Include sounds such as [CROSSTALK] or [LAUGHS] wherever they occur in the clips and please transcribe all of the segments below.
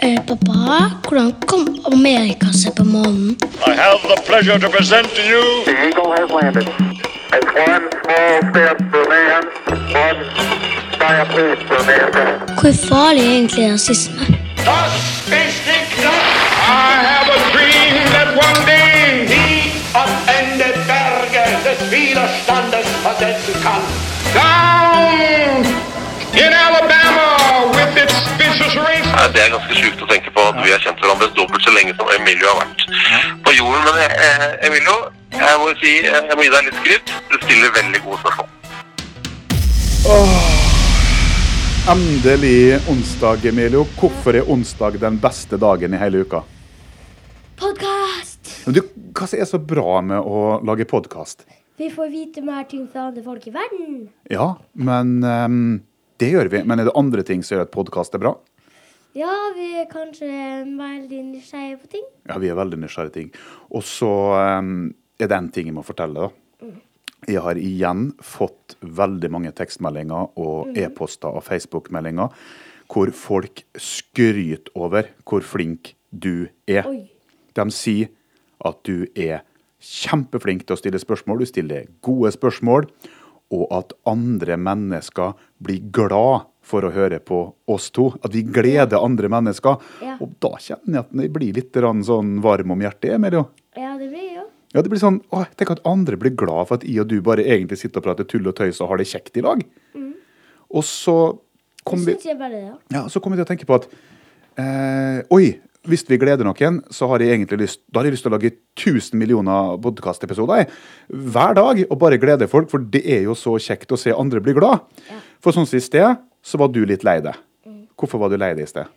Eh, pappa, hvordan kom Amerika seg på månen? I have the pleasure to present to you The Eagle has landed. It's one small step for man, one giant leap for mankind. Hvor farlig er egentlig rasisme? Das ist ganske sjukt å tenke på at vi har kjent hverandre dobbelt så lenge som Emilio har vært på jorden. Men eh, Emilio, jeg må si, eh, jeg må gi deg litt skryt. Du stiller veldig gode spørsmål. Endelig onsdag, Emilio. Hvorfor er onsdag den beste dagen i hele uka? Podkast! Hva som er så bra med å lage podkast? Vi får vite mer ting fra andre folk i verden. Ja, men um, det gjør vi. Men er det andre ting som gjør at podkast er bra? Ja, vi er kanskje veldig nysgjerrige på ting. Ja, vi er veldig nysgjerrige ting. Og så um, er det en ting jeg må fortelle, da. Jeg har igjen fått veldig mange tekstmeldinger og e-poster og Facebook-meldinger hvor folk skryter over hvor flink du er. Oi. De sier at du er kjempeflink til å stille spørsmål, du stiller gode spørsmål, og at andre mennesker blir glad for å høre på oss to. At vi gleder andre mennesker. Ja. Og da kjenner jeg at jeg blir litt sånn varm om hjertet. Emilio. Ja, det blir jo. Ja, det blir sånn, å, Tenk at andre blir glad for at jeg og du bare egentlig sitter og prater tull og tøys og har det kjekt i lag. Og så kom vi bare ja, så kom vi til å tenke på at eh, Oi, hvis vi gleder noen, så har jeg egentlig lyst, da har jeg lyst til å lage 1000 millioner podkastepisoder hver dag og bare glede folk, for det er jo så kjekt å se andre bli glad. For sånn som i sted, så var du litt lei deg. Hvorfor var du lei deg i sted?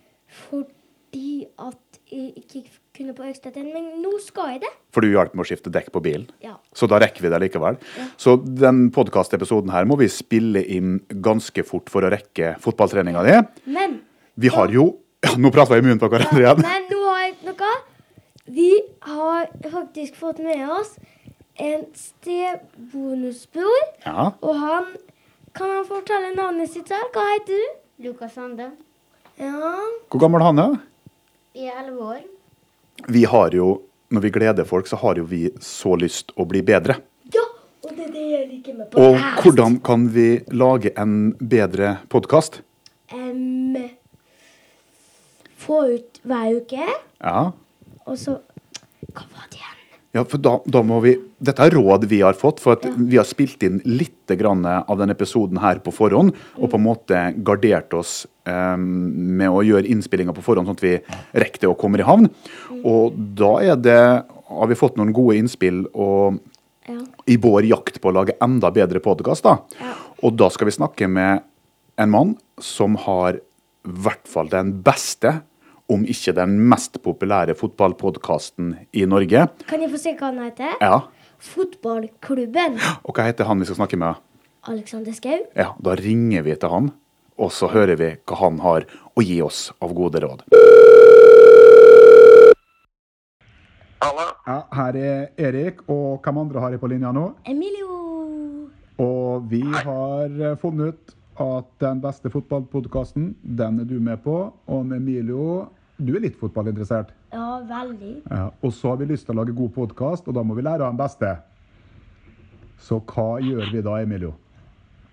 Fordi at jeg ikke kunne på Økstetten, men nå skal jeg det. For du hjalp med å skifte dekk på bilen. Ja. Så da rekker vi det likevel. Så den podkastepisoden her må vi spille inn ganske fort for å rekke fotballtreninga di. Men Vi har jo ja, Nå prater vi i munnen på hverandre ja, igjen. men nå har jeg noe. Vi har faktisk fått med oss en stebonusbror. Ja. Og han Kan han fortelle navnet sitt selv? Hva heter du? Lukas Sande. Ja. Hvor gammel er han er? Jeg er 11 år. Vi har jo, når vi gleder folk, så har jo vi så lyst å bli bedre. ja! Og det er det jeg liker med Og podcast. hvordan kan vi lage en bedre podkast? Um, få ut hver uke, Ja. og så Hva var det igjen? ja, for da, da må vi Dette er råd vi har fått, for at vi har spilt inn litt grann av denne episoden her på forhånd, og på en måte gardert oss um, med å gjøre innspillinga på forhånd, sånn at vi rekker det og kommer i havn. Og da er det har vi fått noen gode innspill og Ja. i vår jakt på å lage enda bedre podkast. Og da skal vi snakke med en mann som har i hvert fall den beste, om ikke den mest populære fotballpodkasten i Norge. Kan jeg få se hva han heter? Ja, Fotballklubben. [GASPS] Og hva heter han vi skal snakke med? Alexander Skau. Ja, Da ringer vi til han, og så hører vi hva han har å gi oss av gode råd. Hallo? Ja, Her er Erik, og hvem andre har jeg på linja nå? Emilio. Og vi har funnet ut at den beste fotballpodkasten, den er du med på. Og med Emilio, du er litt fotballinteressert. Ja, veldig. Ja, og så har vi lyst til å lage god podkast, og da må vi lære av den beste. Så hva gjør vi da, Emilio?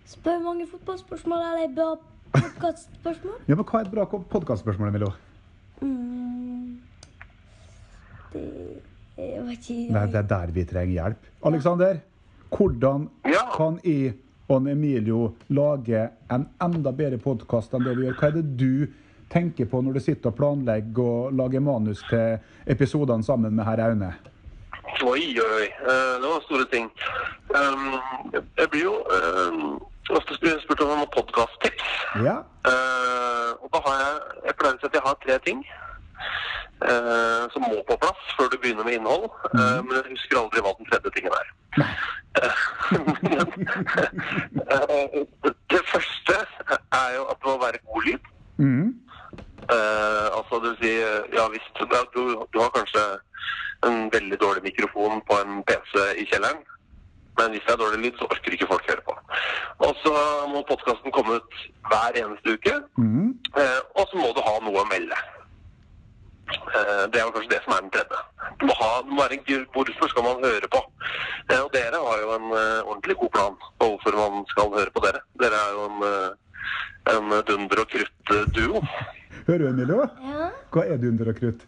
Spør mange fotballspørsmål eller bra podkastspørsmål? Ja, men Hva er et bra podkastspørsmål, Emilio? Mm. Det Jeg vet ikke. Nei, det er der vi trenger hjelp. Alexander, hvordan kan jeg og Emilio lage en enda bedre podkast enn det vi gjør? Hva er det du tenker på når du sitter og planlegger og lager manus til episodene sammen med herr Aune? Oi, oi. eh, Det var store ting. Um, Jeg blir jo um, ofte spurt om noen podkasttips. Ja. Eh, og da har jeg Jeg pleier å si at jeg har tre ting eh, som må på plass før du begynner med innhold. Mm. men jeg husker aldri hva den tredje tingen er. Eh, [LAUGHS] men, eh, det første er jo at det må være god lyd. Mhm. Eh, altså det vil si, ja visst, du, du har kanskje en veldig dårlig mikrofon på en PC i kjelleren. Men hvis det er dårlig lyd, så orker ikke folk høre på. Og så må podkasten komme ut hver eneste uke. Mm. Eh, og så må du ha noe å melde. Eh, Det er kanskje det som er den tredje. Det må, ha, du må være en Hvorfor skal man høre på? Eh, Og dere har jo en eh, ordentlig god plan på hvorfor man skal høre på dere. Dere er jo en, eh, en dunder og krutt-duo. Hører du, Emilio? Ja. Hva er dunder og krutt?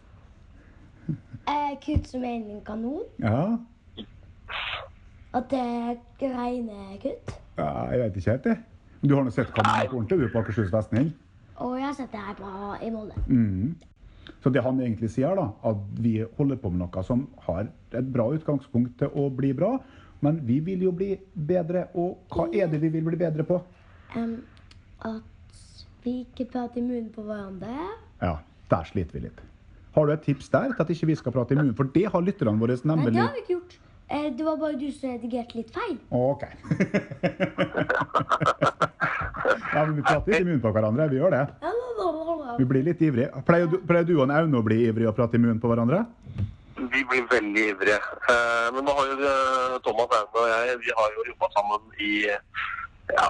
Eh, kutt som er en kanon. Ja, At det regner krutt. ja jeg vet ikke helt, det. Du har nå sett kanonen på ordentlig, du, på Akershus festning? Og jeg har sett det her på, i Molde. Mm. Så det han egentlig sier, da, at vi holder på med noe som har et bra utgangspunkt til å bli bra, men vi vil jo bli bedre. Og hva er det vi vil bli bedre på? Um, at vi ikke prater i munnen på hverandre. Ja, der sliter vi litt. Har du et tips der til at ikke vi skal prate i munnen? For det har lytterne våre nemlig Nei, det har vi ikke gjort. Eh, det var bare du som redigerte litt feil. OK. [LAUGHS] ja, men vi prater ikke i munnen på hverandre. Vi gjør det. Vi blir litt ivrige. Pleier du, pleier du og Aune å bli ivrige og prate i munnen på hverandre? Vi blir veldig ivrige. Eh, Men nå har jo eh, Thomas Aune og jeg vi har jo jobba sammen i ja,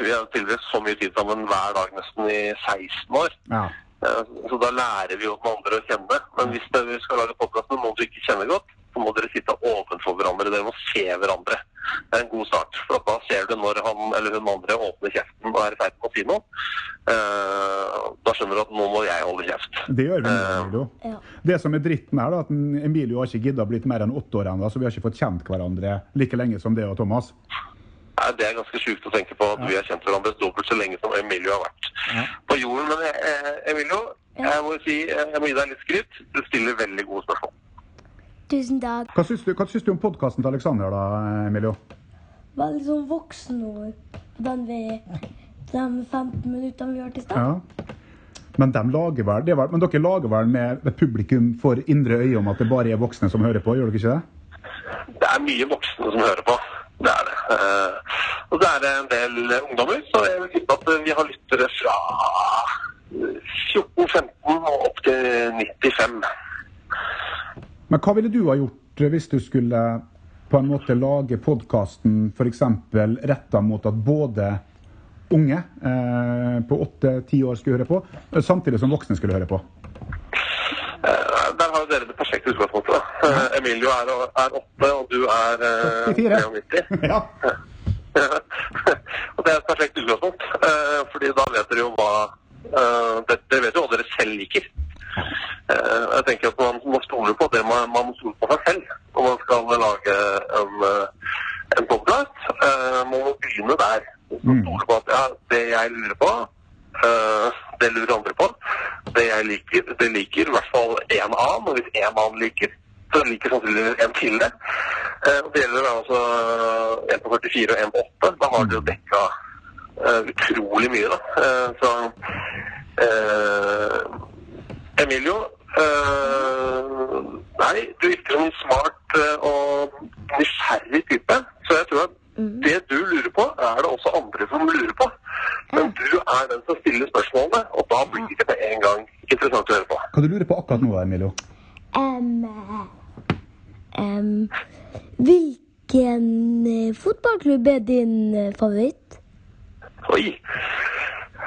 Vi har tilbrakt så mye tid sammen hver dag nesten i 16 år. Ja. Eh, Så da lærer vi jo den andre å kjenne. Men hvis vi skal lage podkast med noen du ikke kjenner godt, så må dere sitte ovenfor hverandre. Dere må se hverandre. Det er en god start. For da ser du når han eller hun andre åpner kjeften og er i ferd med å si noe. Eh, Da skjønner du at nå må jeg holde kjeft. Det gjør vi med Emilio. Ja. Det som er dritten her, da, at Emilio har ikke gidda blitt mer enn åtte år ennå, så vi har ikke fått kjent hverandre like lenge som det og Thomas. Nei, Det er ganske sjukt å tenke på at vi har kjent hverandre dobbelt så lenge som Emilio har vært Ja. på jorden. Men eh, Emilio, jeg må si, jeg må gi deg litt skryt. Du stiller veldig gode spørsmål. Tusen takk. Hva syns du, hva syns du om podkasten til Alexander, da, Emilio? Veldig sånn voksenord den vi de 15 minuttene vi hørte i stad. Ja. Men, de lager vel, de er vel, men dere lager vel med med publikum for indre øye om at det bare er voksne som hører på, gjør dere ikke det? Det er mye voksne som hører på. Det er det. Eh, Og så er det en del ungdommer, så jeg vil tippe at vi har lyttere fra 14-15 og opp til 95. Men hva ville du ha gjort hvis du skulle på en måte lage podkasten f.eks. retta mot at både unge eh, på åtte-ti år skulle høre på, eh, samtidig som voksne skulle høre på? Eh, utgangspunkt. Ja. Eh, Emilio er, er åtte, og du er eh, 93. Ja. [LAUGHS] og det er et perfekt utgangspunkt, eh, fordi da vet dere jo hva eh, det- Dere vet jo hva dere selv liker. Eh, jeg tenker at man må stole på det man, man må stole på seg selv når man skal lage en, eh, en podkast. man må begynne der. Man stoler på at ja, det jeg lurer på, eh, det lurer andre på. Jeg liker, Den liker i hvert fall én annen. Og hvis én annen liker, så liker sannsynligvis en til. Eh, og det gjelder altså en på 44 og en på 8. Da har dere dekka eh, utrolig mye, da. Eh, så eh, Emilio eh, Nei, du virker som en smart og nysgjerrig type. Så jeg tror at det du lurer på, er det også andre som lurer på. Men du er den som stiller spørsmålene, og da blir det med en gang interessant å høre på. Hva du lurer på akkurat nå, Emilio? Um, um, hvilken eh, fotballklubb er din eh, favoritt? Oi.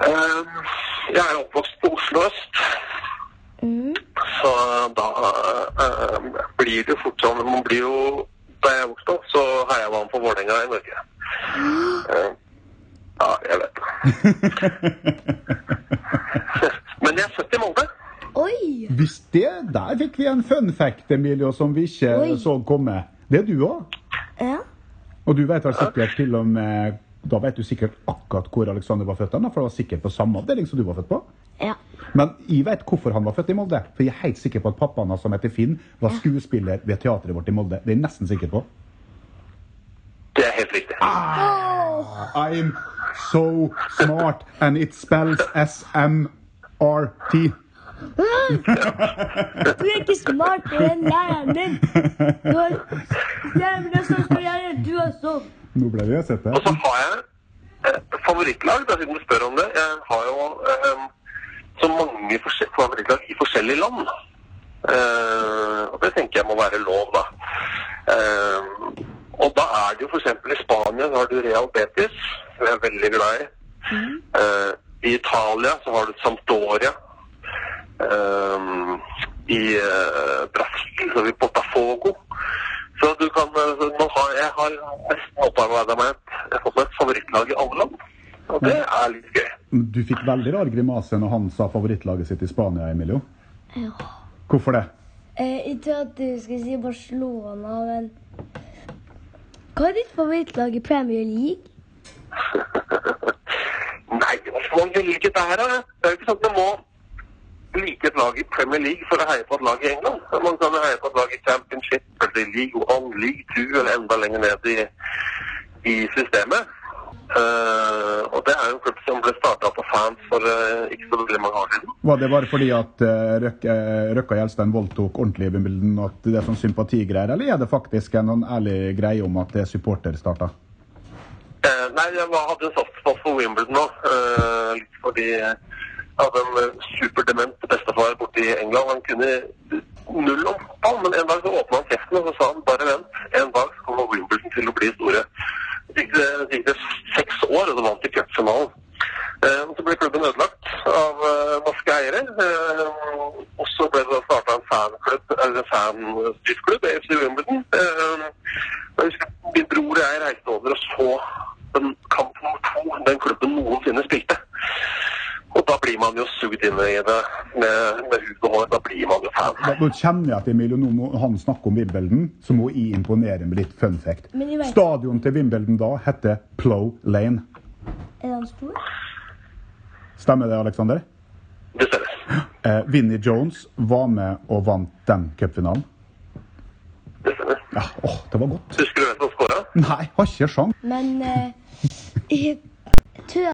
Um, jeg er oppvokst på Oslo øst. Mm. Så da eh, blir det fort sånn Man blir jo Da jeg vokste opp, så heia man på Vålerenga i Norge. Eh, ja, jeg vet det. [LAUGHS] Men jeg er født i Molde. Oi! Hvis det, Der fikk vi en fun fact, Emilio, som vi ikke Oi. så komme. Det er du òg. Ja. Og du vet vel sikkert til og med Da vet du sikkert akkurat hvor Alexander var født, da, for det var sikkert på samme avdeling som du var født på. Ja. Men jeg vet hvorfor han var født i Molde. For jeg er helt sikker på at pappaen hans, som heter Finn, var skuespiller ved teatret vårt i Molde. Det er jeg nesten sikker på. Det er helt riktig. I'm so smart, and it spells S-M-R-T. [LAUGHS] Du er ikke smart, du er læreren din. Du er jævla sånn som lære, du er så Nå ble det sett Og så har jeg eh, favorittlag, da, siden du spør om det. Jeg har jo eh, så mange favorittlag i forskjellige land. Uh, og det tenker jeg må være lov, da. Uh, og da er det jo f.eks. i Spania så har du Real Betis, som jeg er veldig glad i. Eh, I Italia så har du Sampdoria. I Brasil, så i Botafogo. Så du kan så har, Jeg har nesten opparbeida meg et, har et favorittlag i alle land. Og det er litt gøy. Du fikk veldig rar grimase når han sa favorittlaget sitt i Spania, Emilio. Ja. Hvorfor det? Eh, jeg tror at du skal si Barcelona, men Hva er ditt favorittlag i Premier League? [LAUGHS] Nei, hva skal man velge der, da? Det er jo ikke sånn at man må like et lag i Premier League for å heie på et lag i England. Man kan heie på et lag i Championship, eller i League One, League Two, eller enda lenger ned i, i systemet. Eh, og det er jo en klubb som ble starta på fans for uh, ikke så veldig mange år siden. Var det bare fordi at uh, Røkke, Røkka Gjelstein voldtok ordentlig i Wimbledon, at det er sånn sympatigreier, eller er det faktisk en sånn ærlig greie om at det er supporterstarta? Uh, nei, jeg var, hadde en softspot for Wimbledon òg, uh, fordi jeg hadde en eh, superdement bestefar borte i England. Han kunne null om fotball, men en dag så åpna han kjeften og så sa han bare vent. En dag så kommer Wimbledon til å bli store. Gikk det, gikk det seks år, og så vant de cupfinalen. Eh, så ble klubben ødelagt av eh, norske eiere. Eh, og så ble det starta en fanklubb, eller fanstyrtklubb, AFC Wimbledon. Eh, jeg husker min bror og jeg reiste over og så den kamp nummer to den klubben noensinne spilte. Og da blir man jo sugd inn i det med, med hud og hår. Da blir man jo fan. Da, da kjenner jeg at Emilio, nå må han snakke om Wimbledon, så må jeg imponere med litt fun fact. Vet- Stadion til Wimbledon da heter Plow Lane. Er han stor? Stemmer det, Alexander? Det stemmer. [GASPS] Eh, Vinnie Jones var med og vant den cupfinalen. Det stemmer. Ja, åh, det var godt. Husker du hvem som skåra? Nei, har ikke sjans. Men eh, [LAUGHS] jeg tror